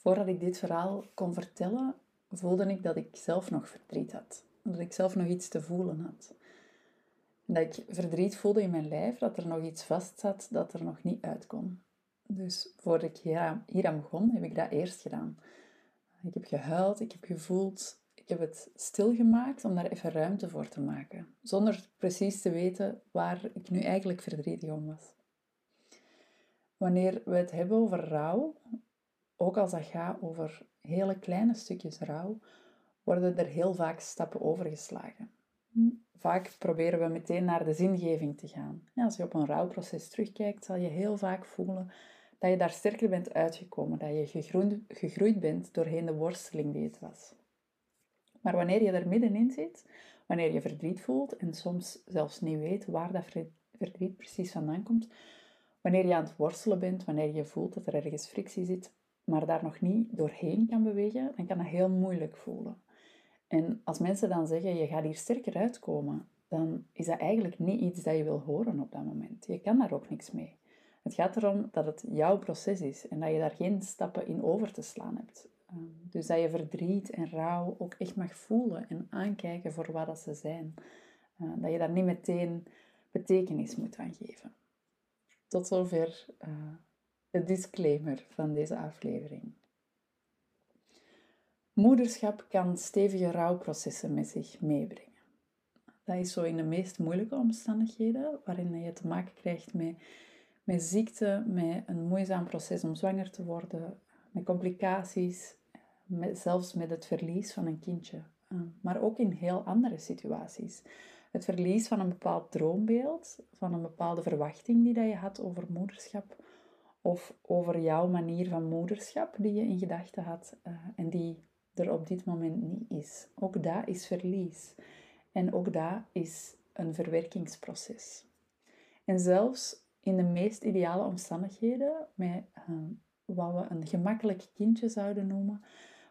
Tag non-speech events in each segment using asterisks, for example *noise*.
Voordat ik dit verhaal kon vertellen, voelde ik dat ik zelf nog verdriet had. Dat ik zelf nog iets te voelen had. Dat ik verdriet voelde in mijn lijf, dat er nog iets vast zat dat er nog niet uit kon. Dus voordat ik hier aan begon, heb ik dat eerst gedaan. Ik heb gehuild, ik heb gevoeld, ik heb het stilgemaakt om daar even ruimte voor te maken. Zonder precies te weten waar ik nu eigenlijk verdrietig om was. Wanneer we het hebben over rouw, ook als dat gaat over hele kleine stukjes rouw, worden er heel vaak stappen overgeslagen. Vaak proberen we meteen naar de zingeving te gaan. Ja, als je op een rouwproces terugkijkt, zal je heel vaak voelen dat je daar sterker bent uitgekomen, dat je gegroeid, gegroeid bent doorheen de worsteling die het was. Maar wanneer je er middenin zit, wanneer je verdriet voelt en soms zelfs niet weet waar dat verdriet precies vandaan komt, wanneer je aan het worstelen bent, wanneer je voelt dat er ergens frictie zit, maar daar nog niet doorheen kan bewegen, dan kan dat heel moeilijk voelen. En als mensen dan zeggen, je gaat hier sterker uitkomen, dan is dat eigenlijk niet iets dat je wil horen op dat moment. Je kan daar ook niks mee. Het gaat erom dat het jouw proces is en dat je daar geen stappen in over te slaan hebt. Ehm, dus dat je verdriet en rouw ook echt mag voelen en aankijken voor wat dat ze zijn. Eh, dat je daar niet meteen betekenis moet aan geven. Tot zover uh, de disclaimer van deze aflevering. Moederschap kan stevige rouwprocessen met zich meebrengen. Dat is zo in de meest moeilijke omstandigheden, waarin je te maken krijgt met, met ziekte, met een moeizaam proces om zwanger te worden, met complicaties, met, zelfs met het verlies van een kindje. Eh, maar ook in heel andere situaties. Het verlies van een bepaald droombeeld, van een bepaalde verwachting die dat je had over moederschap, of over jouw manier van moederschap die je in gedachten had uh, en die er op dit moment niet is. Ook dat is verlies. En ook dat is een verwerkingsproces. En zelfs in de meest ideale omstandigheden, met uh, wat we een gemakkelijk kindje zouden noemen,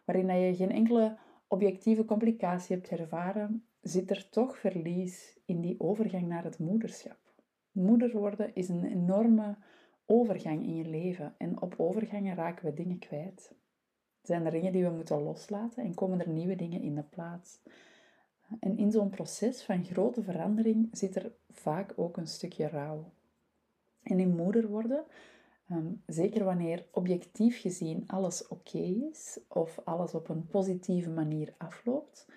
waarin je geen enkele objectieve complicatie hebt ervaren, zit er toch verlies in die overgang naar het moederschap. Moeder worden is een enorme overgang in je leven en op overgangen raken we dingen kwijt. Zijn er dingen die we moeten loslaten en komen er nieuwe dingen in de plaats. En in zo'n proces van grote verandering zit er vaak ook een stukje rouw. En in moeder worden, ehm, zeker wanneer objectief gezien alles oké is of alles op een positieve manier afloopt,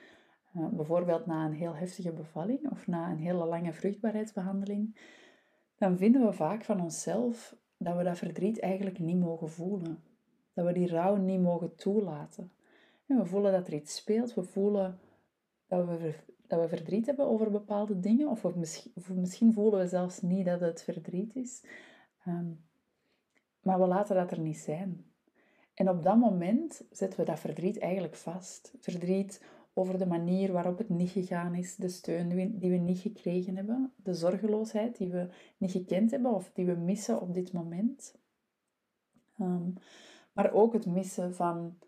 eh, bijvoorbeeld na een heel heftige bevalling of na een hele lange vruchtbaarheidsbehandeling, dan vinden we vaak van onszelf dat we dat verdriet eigenlijk niet mogen voelen. Dat we die rouw niet mogen toelaten. En we voelen dat er iets speelt. We voelen dat we, dat we verdriet hebben over bepaalde dingen. Of, misschien, of misschien voelen we zelfs niet dat het verdriet is. Ehm, maar we laten dat er niet zijn. En op dat moment zetten we dat verdriet eigenlijk vast. Verdriet over de manier waarop het niet gegaan is, de steun die we niet gekregen hebben, de zorgeloosheid die we niet gekend hebben of die we missen op dit moment. Ehm, maar ook het missen van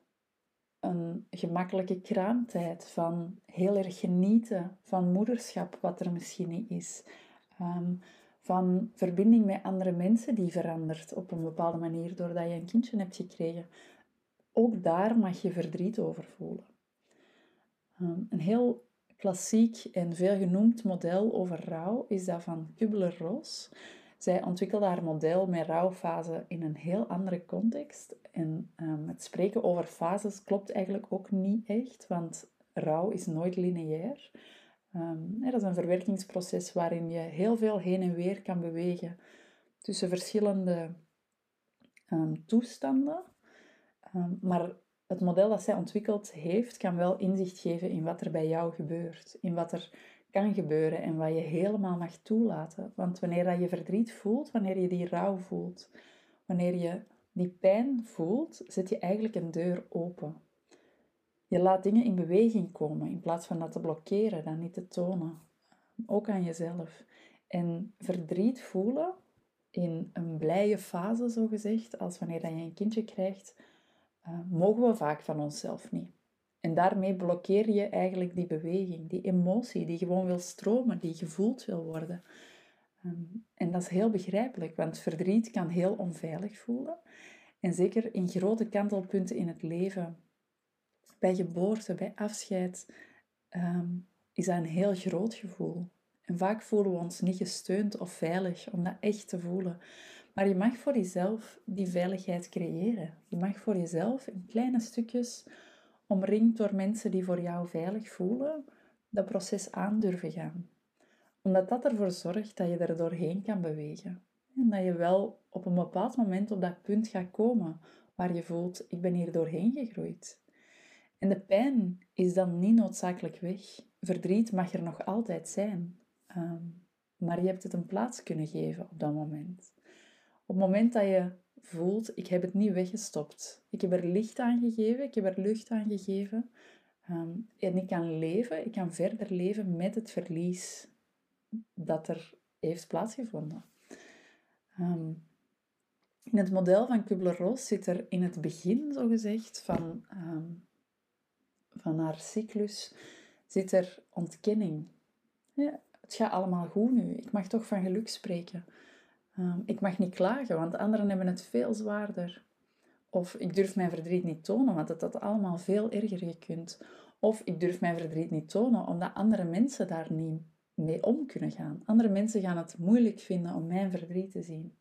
een gemakkelijke kraamtijd, van heel erg genieten van moederschap, wat er misschien niet is. Ehm, van verbinding met andere mensen die verandert op een bepaalde manier doordat je een kindje hebt gekregen. Ook daar mag je verdriet over voelen. Ehm, een heel klassiek en veel genoemd model over rouw is dat van Kubler-Ross. Zij ontwikkelde haar model met rouwfase in een heel andere context. En um, het spreken over fases klopt eigenlijk ook niet echt, want rouw is nooit lineair. Um, dat is een verwerkingsproces waarin je heel veel heen en weer kan bewegen tussen verschillende toestanden. maar het model dat zij ontwikkeld heeft, kan wel inzicht geven in wat er bij jou gebeurt. In wat er kan gebeuren en wat je helemaal mag toelaten. Want wanneer dat je verdriet voelt, wanneer je die rouw voelt, wanneer je die pijn voelt, zet je eigenlijk een deur open. Je laat dingen in beweging komen in plaats van dat te blokkeren, dat niet te tonen. Ook aan jezelf. En verdriet voelen in een blije fase, zo gezegd, als wanneer je een kindje krijgt, uh, mogen we vaak van onszelf niet. En daarmee blokkeer je eigenlijk die beweging, die emotie die gewoon wil stromen, die gevoeld wil worden. Um, en dat is heel begrijpelijk, want verdriet kan heel onveilig voelen. En zeker in grote kantelpunten in het leven, bij geboorte, bij afscheid, ehm, is dat een heel groot gevoel. En vaak voelen we ons niet gesteund of veilig om dat echt te voelen. Maar je mag voor jezelf die veiligheid creëren. Je mag voor jezelf in kleine stukjes, omringd door mensen die voor jou veilig voelen, dat proces aandurven gaan. Omdat dat ervoor zorgt dat je er doorheen kan bewegen. En dat je wel op een bepaald moment op dat punt gaat komen waar je voelt, ik ben hier doorheen gegroeid. En de pijn is dan niet noodzakelijk weg. Verdriet mag er nog altijd zijn. Ehm, maar je hebt het een plaats kunnen geven op dat moment. Op het moment dat je voelt, ik heb het niet weggestopt. Ik heb er licht aan gegeven, ik heb er lucht aan gegeven. Ehm, en ik kan leven, ik kan verder leven met het verlies dat er heeft plaatsgevonden. Ehm, in het model van Kubler-Ross zit er in het begin, zo gezegd, van, van haar cyclus, zit er ontkenning. Ja, het gaat allemaal goed nu. Ik mag toch van geluk spreken. Ehm, ik mag niet klagen, want anderen hebben het veel zwaarder. Of ik durf mijn verdriet niet tonen, want het had allemaal veel erger gekund. Of ik durf mijn verdriet niet tonen, omdat andere mensen daar niet mee om kunnen gaan. Andere mensen gaan het moeilijk vinden om mijn verdriet te zien.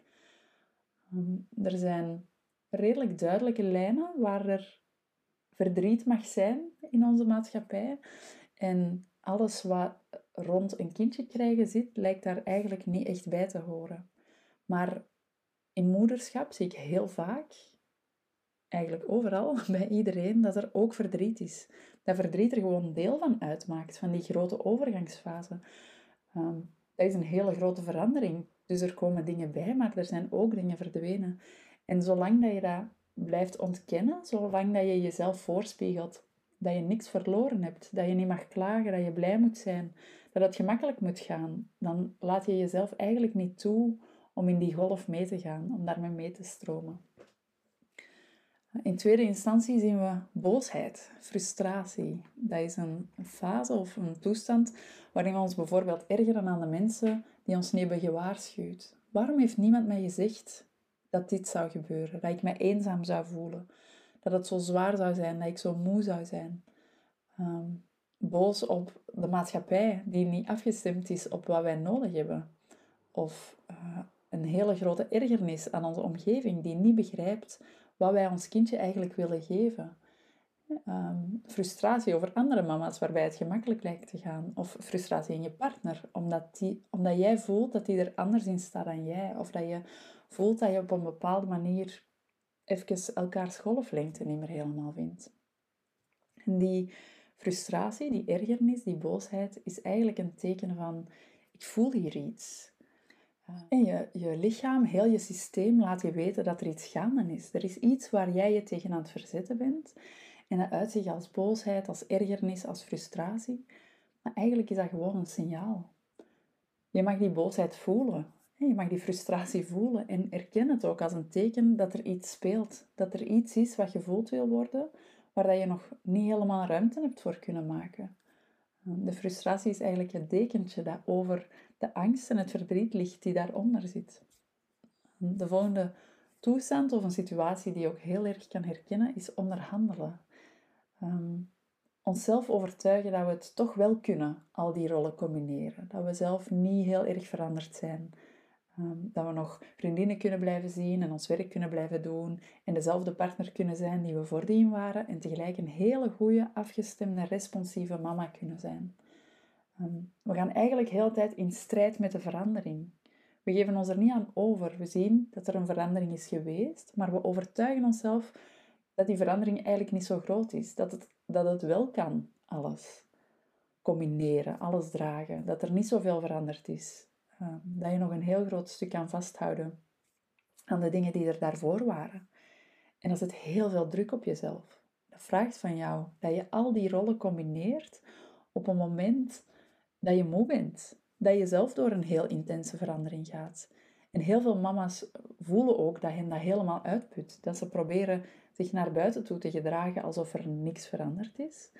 Ehm, er zijn redelijk duidelijke lijnen waar er verdriet mag zijn in onze maatschappij. En alles wat rond een kindje krijgen zit, lijkt daar eigenlijk niet echt bij te horen. Maar in moederschap zie ik heel vaak, eigenlijk overal, *laughs* bij iedereen, dat er ook verdriet is. Dat verdriet er gewoon deel van uitmaakt, van die grote overgangsfase. Ehm, dat is een hele grote verandering. Dus er komen dingen bij, maar er zijn ook dingen verdwenen. En zolang dat je dat blijft ontkennen, zolang dat je jezelf voorspiegelt dat je niks verloren hebt, dat je niet mag klagen, dat je blij moet zijn, dat het gemakkelijk moet gaan, dan laat je jezelf eigenlijk niet toe om in die golf mee te gaan, om daarmee mee te stromen. In tweede instantie zien we boosheid, frustratie. Dat is een fase of een toestand waarin we ons bijvoorbeeld ergeren aan de mensen die ons niet hebben gewaarschuwd. Waarom heeft niemand mij gezegd dat dit zou gebeuren? Dat ik mij eenzaam zou voelen? Dat het zo zwaar zou zijn? Dat ik zo moe zou zijn? Ehm, boos op de maatschappij die niet afgestemd is op wat wij nodig hebben. Of uh, een hele grote ergernis aan onze omgeving die niet begrijpt wat wij ons kindje eigenlijk willen geven. Ehm, frustratie over andere mama's waarbij het gemakkelijk lijkt te gaan. Of frustratie in je partner, omdat, die, omdat jij voelt dat die er anders in staat dan jij. Of dat je voelt dat je op een bepaalde manier even elkaars golflengte niet meer helemaal vindt. En die frustratie, die ergernis, die boosheid is eigenlijk een teken van ik voel hier iets. En je, lichaam, heel je systeem laat je weten dat er iets gaande is. Er is iets waar jij je tegen aan het verzetten bent. En dat uitzicht als boosheid, als ergernis, als frustratie. Maar eigenlijk is dat gewoon een signaal. Je mag die boosheid voelen. Je mag die frustratie voelen en erken het ook als een teken dat er iets speelt. Dat er iets is wat gevoeld wil worden, waar je nog niet helemaal ruimte hebt voor kunnen maken. De frustratie is eigenlijk het dekentje dat over de angst en het verdriet ligt die daaronder zit. De volgende toestand of een situatie die je ook heel erg kan herkennen is onderhandelen. Um, onszelf overtuigen dat we het toch wel kunnen, al die rollen combineren. Dat we zelf niet heel erg veranderd zijn. Ehm, dat we nog vriendinnen kunnen blijven zien en ons werk kunnen blijven doen en dezelfde partner kunnen zijn die we voordien waren en tegelijk een hele goede, afgestemde, responsieve mama kunnen zijn. Ehm, we gaan eigenlijk heel de tijd in strijd met de verandering. We geven ons er niet aan over. We zien dat er een verandering is geweest, maar we overtuigen onszelf dat die verandering eigenlijk niet zo groot is. Dat het, dat het wel kan, alles. Combineren, alles dragen. Dat er niet zoveel veranderd is. Ehm, dat je nog een heel groot stuk kan vasthouden aan de dingen die er daarvoor waren. En dat zet heel veel druk op jezelf. Dat vraagt van jou dat je al die rollen combineert op een moment dat je moe bent. Dat je zelf door een heel intense verandering gaat. En heel veel mama's voelen ook dat hen dat helemaal uitput. Dat ze proberen zich naar buiten toe te gedragen alsof er niks veranderd is.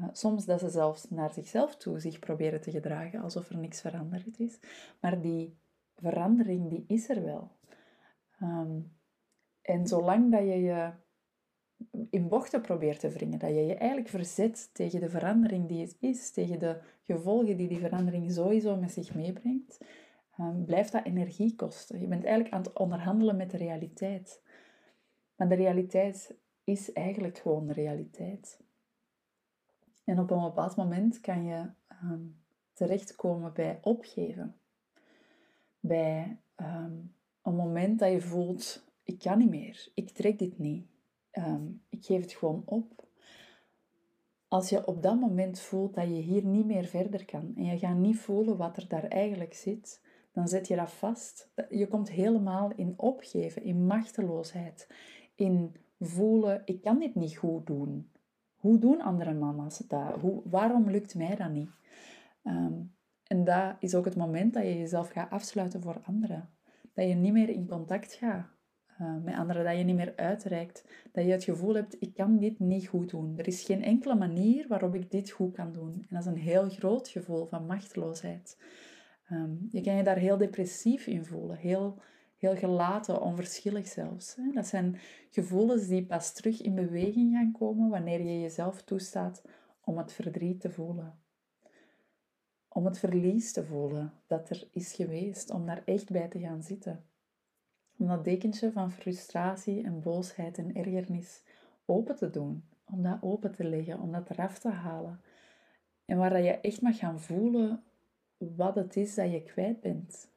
Uh, soms dat ze zelfs naar zichzelf toe zich proberen te gedragen alsof er niks veranderd is. Maar die verandering die is er wel. Um, En zolang dat je je in bochten probeert te wringen, dat je je eigenlijk verzet tegen de verandering die het is, tegen de gevolgen die die verandering sowieso met zich meebrengt, um, blijft dat energie kosten. Je bent eigenlijk aan het onderhandelen met de realiteit. Maar de realiteit is eigenlijk gewoon de realiteit. En op een bepaald moment kan je um, terechtkomen bij opgeven. Bij um, een moment dat je voelt, ik kan niet meer, ik trek dit niet, um, ik geef het gewoon op. Als je op dat moment voelt dat je hier niet meer verder kan en je gaat niet voelen wat er daar eigenlijk zit, dan zet je dat vast. Je komt helemaal in opgeven, in machteloosheid, in voelen, ik kan dit niet goed doen. Hoe doen andere mama's dat? Hoe, waarom lukt mij dat niet? Um, en dat is ook het moment dat je jezelf gaat afsluiten voor anderen. Dat je niet meer in contact gaat uh, met anderen, dat je niet meer uitreikt. Dat je het gevoel hebt, ik kan dit niet goed doen. Er is geen enkele manier waarop ik dit goed kan doen. En dat is een heel groot gevoel van machteloosheid. Um, je kan je daar heel depressief in voelen, heel, heel gelaten, onverschillig zelfs. Dat zijn gevoelens die pas terug in beweging gaan komen wanneer je jezelf toestaat om het verdriet te voelen. Om het verlies te voelen dat er is geweest, om daar echt bij te gaan zitten. Om dat dekentje van frustratie en boosheid en ergernis open te doen. Om dat open te leggen, om dat eraf te halen. En waar je echt mag gaan voelen wat het is dat je kwijt bent.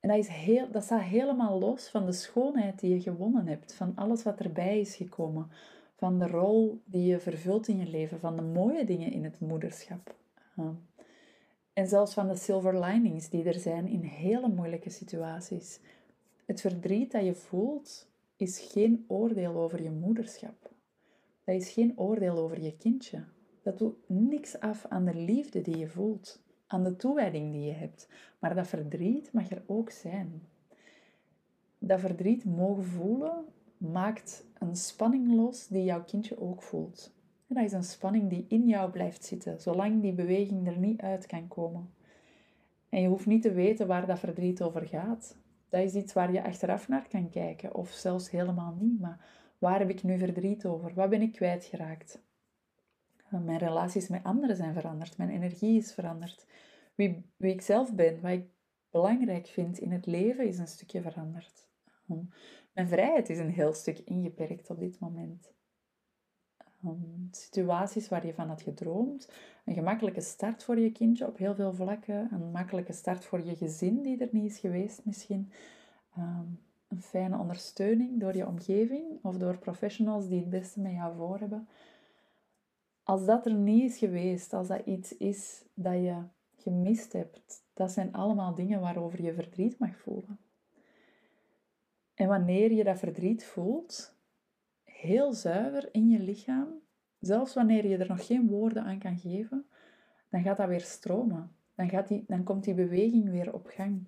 En dat, is heel, dat staat helemaal los van de schoonheid die je gewonnen hebt, van alles wat erbij is gekomen, van de rol die je vervult in je leven, van de mooie dingen in het moederschap. En zelfs van de silver linings die er zijn in hele moeilijke situaties. Het verdriet dat je voelt is geen oordeel over je moederschap. Dat is geen oordeel over je kindje. Dat doet niks af aan de liefde die je voelt, aan de toewijding die je hebt. Maar dat verdriet mag er ook zijn. Dat verdriet mogen voelen maakt een spanning los die jouw kindje ook voelt. En dat is een spanning die in jou blijft zitten, zolang die beweging er niet uit kan komen. En je hoeft niet te weten waar dat verdriet over gaat. Dat is iets waar je achteraf naar kan kijken, of zelfs helemaal niet. Maar waar heb ik nu verdriet over? Wat ben ik kwijtgeraakt? Mijn relaties met anderen zijn veranderd, mijn energie is veranderd. Wie, wie ik zelf ben, wat ik belangrijk vind in het leven, is een stukje veranderd. Mijn vrijheid is een heel stuk ingeperkt op dit moment. Um, situaties waar je van had gedroomd. Een gemakkelijke start voor je kindje op heel veel vlakken. Een makkelijke start voor je gezin die er niet is geweest misschien. Um, een fijne ondersteuning door je omgeving of door professionals die het beste met jou voor hebben. Als dat er niet is geweest, als dat iets is dat je gemist hebt, dat zijn allemaal dingen waarover je verdriet mag voelen. En wanneer je dat verdriet voelt, heel zuiver in je lichaam, zelfs wanneer je er nog geen woorden aan kan geven, dan gaat dat weer stromen. Dan, gaat die, dan komt die beweging weer op gang.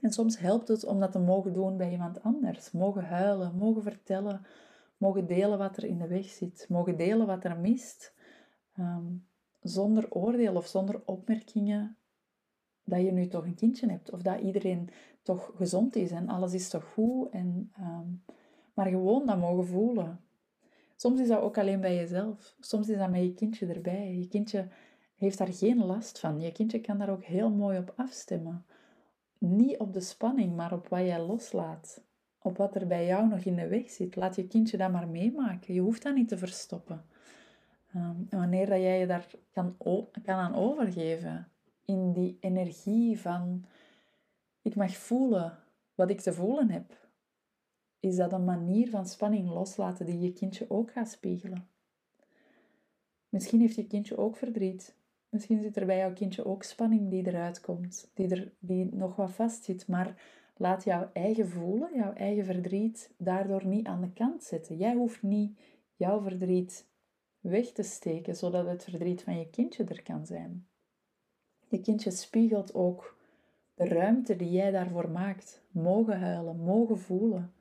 En soms helpt het om dat te mogen doen bij iemand anders. Mogen huilen, mogen vertellen, mogen delen wat er in de weg zit, mogen delen wat er mist. Ehm, zonder oordeel of zonder opmerkingen dat je nu toch een kindje hebt. Of dat iedereen toch gezond is en alles is toch goed. En ehm, maar gewoon dat mogen voelen. Soms is dat ook alleen bij jezelf. Soms is dat met je kindje erbij. Je kindje heeft daar geen last van. Je kindje kan daar ook heel mooi op afstemmen. Niet op de spanning, maar op wat jij loslaat. Op wat er bij jou nog in de weg zit. Laat je kindje dat maar meemaken. Je hoeft dat niet te verstoppen. Ehm, en wanneer dat jij je daar kan, kan aan overgeven, in die energie van ik mag voelen wat ik te voelen heb is dat een manier van spanning loslaten die je kindje ook gaat spiegelen. Misschien heeft je kindje ook verdriet. Misschien zit er bij jouw kindje ook spanning die eruit komt, die, er, die nog wat vastzit. Maar laat jouw eigen voelen, jouw eigen verdriet, daardoor niet aan de kant zetten. Jij hoeft niet jouw verdriet weg te steken, zodat het verdriet van je kindje er kan zijn. Je kindje spiegelt ook de ruimte die jij daarvoor maakt. Mogen huilen, mogen voelen.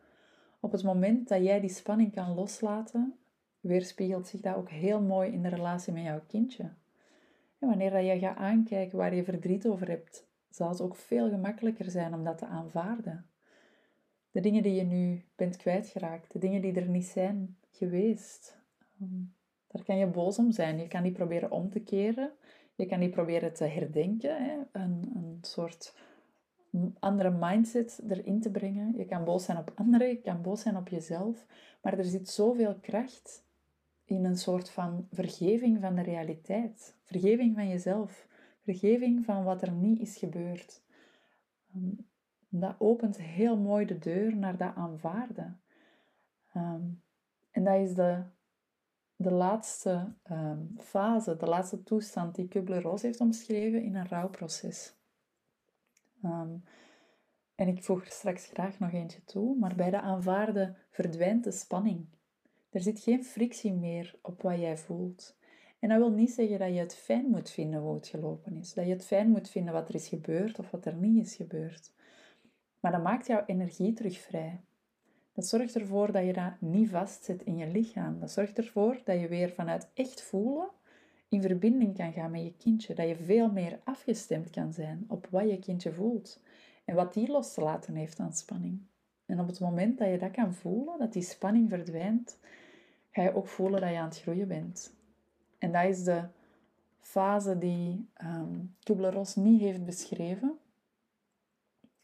Op het moment dat jij die spanning kan loslaten, weerspiegelt zich dat ook heel mooi in de relatie met jouw kindje. En wanneer dat jij gaat aankijken waar je verdriet over hebt, zal het ook veel gemakkelijker zijn om dat te aanvaarden. De dingen die je nu bent kwijtgeraakt, de dingen die er niet zijn geweest. Ehm, daar kan je boos om zijn. Je kan die proberen om te keren. Je kan die proberen te herdenken. Een, een soort andere mindset erin te brengen. Je kan boos zijn op anderen, je kan boos zijn op jezelf. Maar er zit zoveel kracht in een soort van vergeving van de realiteit. Vergeving van jezelf. Vergeving van wat er niet is gebeurd. Ehm, dat opent heel mooi de deur naar dat aanvaarden. Ehm, en dat is de, de laatste ehm, fase, de laatste toestand die Kubler-Ross heeft omschreven in een rouwproces. Um, en ik voeg er straks graag nog eentje toe, maar bij de aanvaarden verdwijnt de spanning. Er zit geen frictie meer op wat jij voelt. En dat wil niet zeggen dat je het fijn moet vinden hoe het gelopen is. Dat je het fijn moet vinden wat er is gebeurd of wat er niet is gebeurd. Maar dat maakt jouw energie terug vrij. Dat zorgt ervoor dat je dat niet vastzet in je lichaam. Dat zorgt ervoor dat je weer vanuit echt voelen in verbinding kan gaan met je kindje. Dat je veel meer afgestemd kan zijn op wat je kindje voelt. En wat die los te laten heeft aan spanning. En op het moment dat je dat kan voelen, dat die spanning verdwijnt, ga je ook voelen dat je aan het groeien bent. En dat is de fase die um, Kubler-Ross niet heeft beschreven,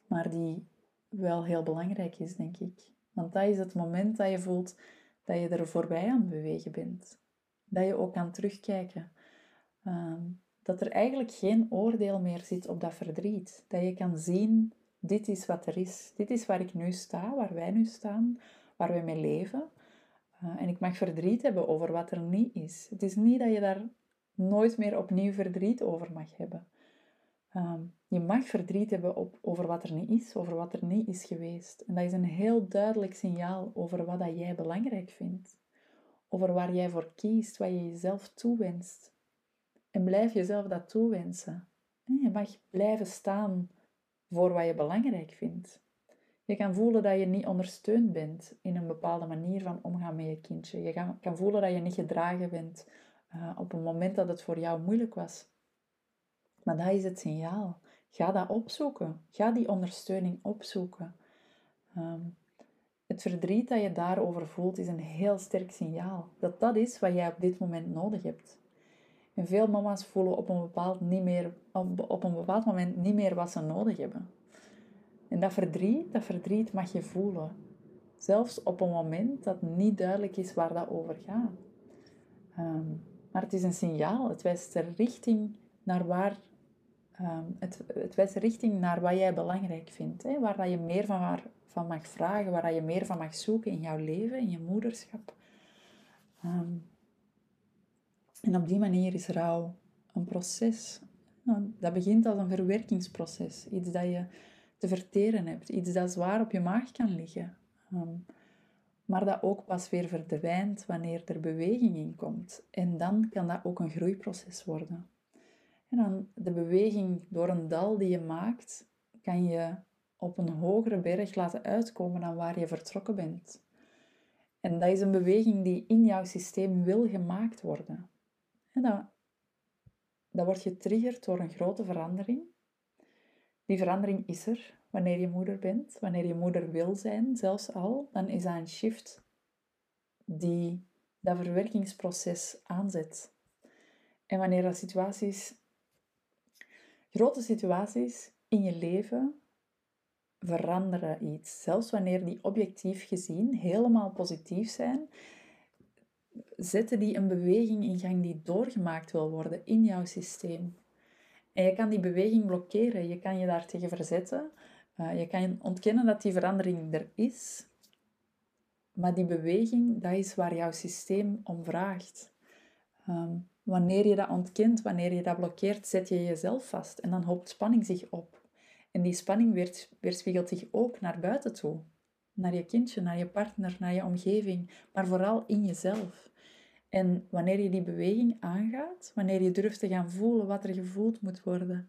maar die wel heel belangrijk is, denk ik. Want dat is het moment dat je voelt dat je er voorbij aan bewegen bent. Dat je ook kan terugkijken. Ehm, dat er eigenlijk geen oordeel meer zit op dat verdriet. Dat je kan zien, dit is wat er is. Dit is waar ik nu sta, waar wij nu staan, waar wij mee leven. Uh, en ik mag verdriet hebben over wat er niet is. Het is niet dat je daar nooit meer opnieuw verdriet over mag hebben. Ehm, je mag verdriet hebben op, over wat er niet is, over wat er niet is geweest. En dat is een heel duidelijk signaal over wat dat jij belangrijk vindt. Over waar jij voor kiest, wat je jezelf toewenst. En blijf jezelf dat toewensen. je mag blijven staan voor wat je belangrijk vindt. Je kan voelen dat je niet ondersteund bent in een bepaalde manier van omgaan met je kindje. Je kan, voelen dat je niet gedragen bent uh, op een moment dat het voor jou moeilijk was. Maar dat is het signaal. Ga dat opzoeken. Ga die ondersteuning opzoeken. Um, het verdriet dat je daarover voelt is een heel sterk signaal. Dat dat is wat jij op dit moment nodig hebt. En veel mama's voelen op een bepaald, niet meer, op een bepaald moment niet meer wat ze nodig hebben. En dat verdriet, dat verdriet mag je voelen. Zelfs op een moment dat niet duidelijk is waar dat over gaat. Ehm, maar het is een signaal. Het wijst de richting naar waar... Um, het, het wijst richting naar wat jij belangrijk vindt. Hè? Waar dat je meer van, van mag vragen. Waar dat je meer van mag zoeken in jouw leven, in je moederschap. Um, en op die manier is rouw een proces. Nou, dat begint als een verwerkingsproces. Iets dat je te verteren hebt. Iets dat zwaar op je maag kan liggen. Ehm, maar dat ook pas weer verdwijnt wanneer er beweging in komt. En dan kan dat ook een groeiproces worden. En dan de beweging door een dal die je maakt, kan je op een hogere berg laten uitkomen dan waar je vertrokken bent. En dat is een beweging die in jouw systeem wil gemaakt worden. En dat, dat wordt getriggerd door een grote verandering. Die verandering is er wanneer je moeder bent, wanneer je moeder wil zijn, zelfs al, dan is dat een shift die dat verwerkingsproces aanzet. En wanneer dat situaties, grote situaties in je leven veranderen iets, zelfs wanneer die objectief gezien helemaal positief zijn, zetten die een beweging in gang die doorgemaakt wil worden in jouw systeem. En je kan die beweging blokkeren, je kan je daar tegen verzetten, uh, je kan ontkennen dat die verandering er is, maar die beweging, dat is waar jouw systeem om vraagt. Um, wanneer je dat ontkent, wanneer je dat blokkeert, zet je jezelf vast en dan hoopt spanning zich op. En die spanning weerspiegelt zich ook naar buiten toe. Naar je kindje, naar je partner, naar je omgeving, maar vooral in jezelf. En wanneer je die beweging aangaat, wanneer je durft te gaan voelen wat er gevoeld moet worden,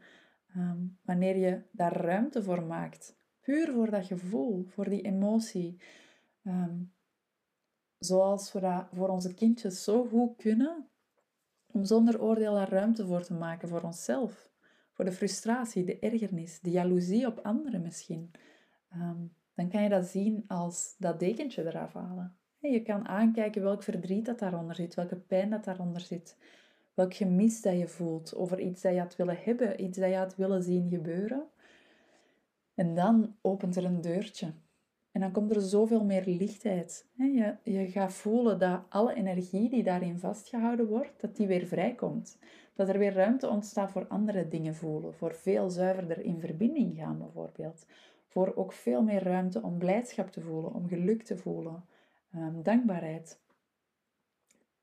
ehm, wanneer je daar ruimte voor maakt, puur voor dat gevoel, voor die emotie, ehm, zoals we dat voor onze kindjes zo goed kunnen, om zonder oordeel daar ruimte voor te maken voor onszelf, voor de frustratie, de ergernis, de jaloezie op anderen misschien. Ehm, dan kan je dat zien als dat dekentje eraf halen. Je kan aankijken welk verdriet dat daaronder zit, welke pijn dat daaronder zit, welk gemis dat je voelt over iets dat je had willen hebben, iets dat je had willen zien gebeuren. En dan opent er een deurtje. En dan komt er zoveel meer lichtheid. Je, je gaat voelen dat alle energie die daarin vastgehouden wordt, dat die weer vrijkomt. Dat er weer ruimte ontstaat voor andere dingen voelen. Voor veel zuiverder in verbinding gaan bijvoorbeeld. Voor ook veel meer ruimte om blijdschap te voelen, om geluk te voelen, um, dankbaarheid.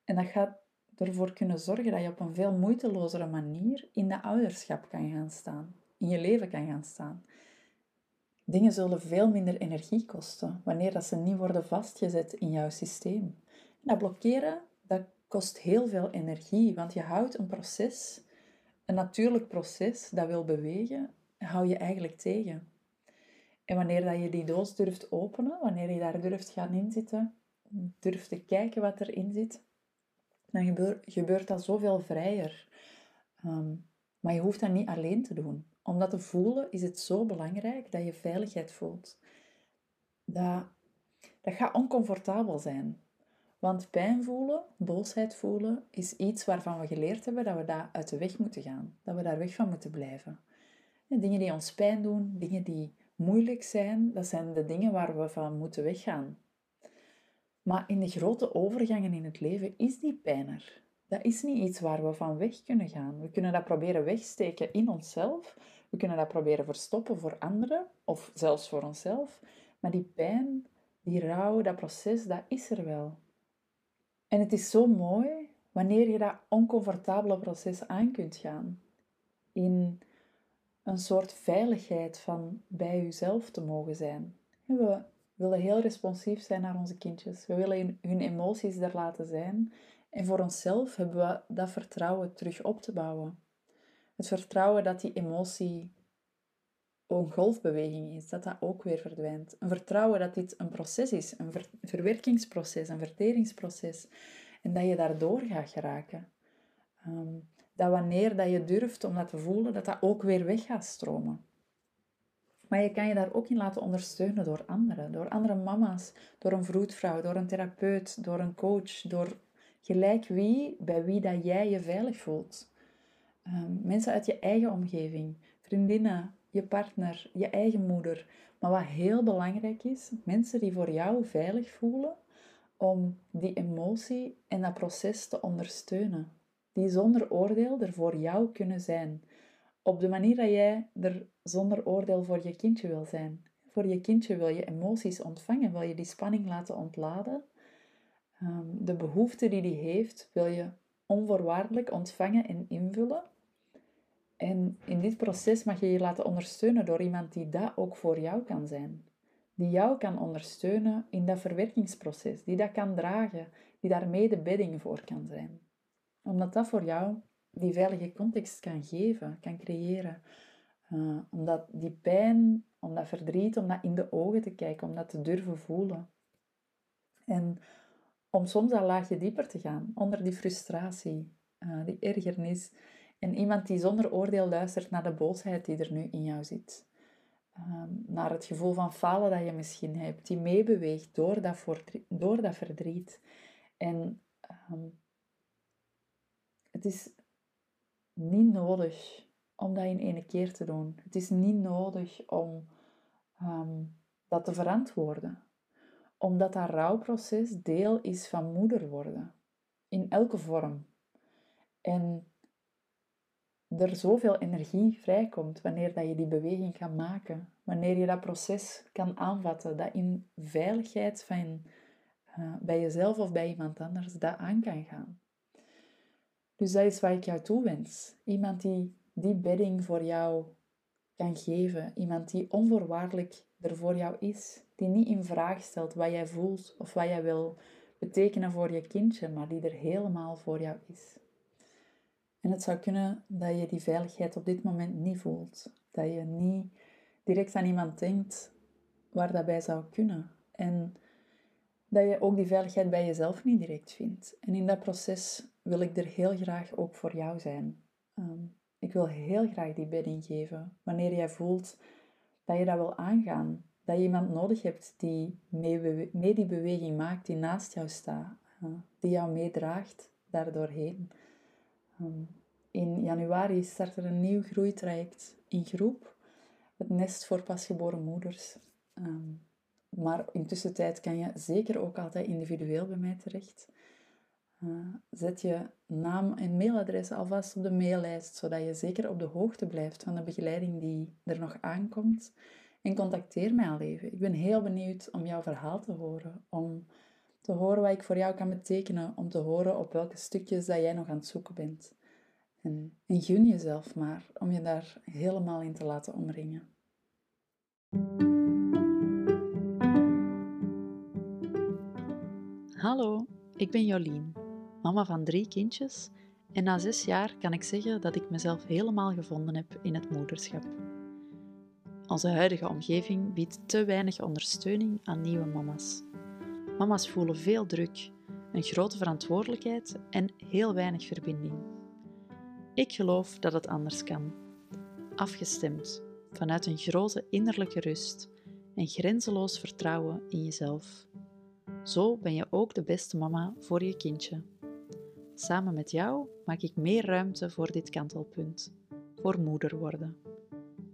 En dat gaat ervoor kunnen zorgen dat je op een veel moeitelozere manier in de ouderschap kan gaan staan. In je leven kan gaan staan. Dingen zullen veel minder energie kosten wanneer dat ze niet worden vastgezet in jouw systeem. dat blokkeren, dat kost heel veel energie, want je houdt een proces, een natuurlijk proces dat wil bewegen, hou je eigenlijk tegen. En wanneer dat je die doos durft openen, wanneer je daar durft gaan inzitten, durft te kijken wat erin zit, dan gebeurt, gebeurt dat zoveel vrijer. Ehm, maar je hoeft dat niet alleen te doen. Om dat te voelen is het zo belangrijk dat je veiligheid voelt. Dat, dat gaat oncomfortabel zijn. Want pijn voelen, boosheid voelen, is iets waarvan we geleerd hebben dat we daar uit de weg moeten gaan. Dat we daar weg van moeten blijven. En dingen die ons pijn doen, dingen die moeilijk zijn, dat zijn de dingen waar we van moeten weggaan. Maar in de grote overgangen in het leven is die pijn er. Dat is niet iets waar we van weg kunnen gaan. We kunnen dat proberen wegsteken in onszelf. We kunnen dat proberen verstoppen voor anderen of zelfs voor onszelf. Maar die pijn, die rouw, dat proces, dat is er wel. En het is zo mooi wanneer je dat oncomfortabele proces aan kunt gaan. In een soort veiligheid van bij jezelf te mogen zijn. We willen heel responsief zijn naar onze kindjes. We willen hun emoties er laten zijn. En voor onszelf hebben we dat vertrouwen terug op te bouwen. Het vertrouwen dat die emotie een golfbeweging is, dat dat ook weer verdwijnt. Een vertrouwen dat dit een proces is, een verwerkingsproces, een verteringsproces. En dat je daardoor gaat geraken. Ehm, dat wanneer dat je durft om dat te voelen, dat dat ook weer weg gaat stromen. Maar je kan je daar ook in laten ondersteunen door anderen. Door andere mama's, door een vroedvrouw, door een therapeut, door een coach, door gelijk wie, bij wie dat jij je veilig voelt. Ehm, mensen uit je eigen omgeving, vriendinnen, je partner, je eigen moeder. Maar wat heel belangrijk is, mensen die voor jou veilig voelen om die emotie en dat proces te ondersteunen. Die zonder oordeel er voor jou kunnen zijn. Op de manier dat jij er zonder oordeel voor je kindje wil zijn. Voor je kindje wil je emoties ontvangen, wil je die spanning laten ontladen. Ehm, de behoefte die die heeft, wil je onvoorwaardelijk ontvangen en invullen. En in dit proces mag je je laten ondersteunen door iemand die dat ook voor jou kan zijn. Die jou kan ondersteunen in dat verwerkingsproces, die dat kan dragen, die daarmee de bedding voor kan zijn. Omdat dat voor jou die veilige context kan geven, kan creëren. Uh, omdat die pijn, om dat verdriet, om dat in de ogen te kijken, om dat te durven voelen. En om soms een laagje dieper te gaan, onder die frustratie, uh, die ergernis, en iemand die zonder oordeel luistert naar de boosheid die er nu in jou zit. Ehm, naar het gevoel van falen dat je misschien hebt, die meebeweegt door dat, door dat verdriet. En ehm, het is niet nodig om dat in ene keer te doen. Het is niet nodig om ehm, dat te verantwoorden. Omdat dat rouwproces deel is van moeder worden. In elke vorm. En er zoveel energie vrijkomt wanneer dat je die beweging kan maken. Wanneer je dat proces kan aanvatten, dat in veiligheid van, uh, bij jezelf of bij iemand anders dat aan kan gaan. Dus dat is wat ik jou toewens. Iemand die die bedding voor jou kan geven. Iemand die onvoorwaardelijk er voor jou is. Die niet in vraag stelt wat jij voelt of wat jij wil betekenen voor je kindje, maar die er helemaal voor jou is. En het zou kunnen dat je die veiligheid op dit moment niet voelt. Dat je niet direct aan iemand denkt waar dat bij zou kunnen. En dat je ook die veiligheid bij jezelf niet direct vindt. En in dat proces wil ik er heel graag ook voor jou zijn. Ehm, ik wil heel graag die bedding geven. Wanneer jij voelt dat je dat wil aangaan. dat je iemand nodig hebt die mee, die beweging maakt, die naast jou staat, die jou meedraagt daardoorheen. Um, in januari start er een nieuw groeitraject in groep, het nest voor pasgeboren moeders. Um, maar intussen tijd kan je zeker ook altijd individueel bij mij terecht. Uh, zet je naam en mailadres alvast op de maillijst, zodat je zeker op de hoogte blijft van de begeleiding die er nog aankomt. En contacteer mij al even. Ik ben heel benieuwd om jouw verhaal te horen, om te horen wat ik voor jou kan betekenen, om te horen op welke stukjes dat jij nog aan het zoeken bent. En, en gun jezelf maar om je daar helemaal in te laten omringen. Hallo, ik ben Jolien, mama van drie kindjes en na zes jaar kan ik zeggen dat ik mezelf helemaal gevonden heb in het moederschap. Onze huidige omgeving biedt te weinig ondersteuning aan nieuwe mama's. Mama's voelen veel druk, een grote verantwoordelijkheid en heel weinig verbinding. Ik geloof dat het anders kan. Afgestemd, vanuit een grote innerlijke rust en grenzeloos vertrouwen in jezelf. Zo ben je ook de beste mama voor je kindje. Samen met jou maak ik meer ruimte voor dit kantelpunt, voor moeder worden.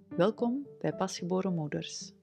Welkom bij Pasgeboren Moeders.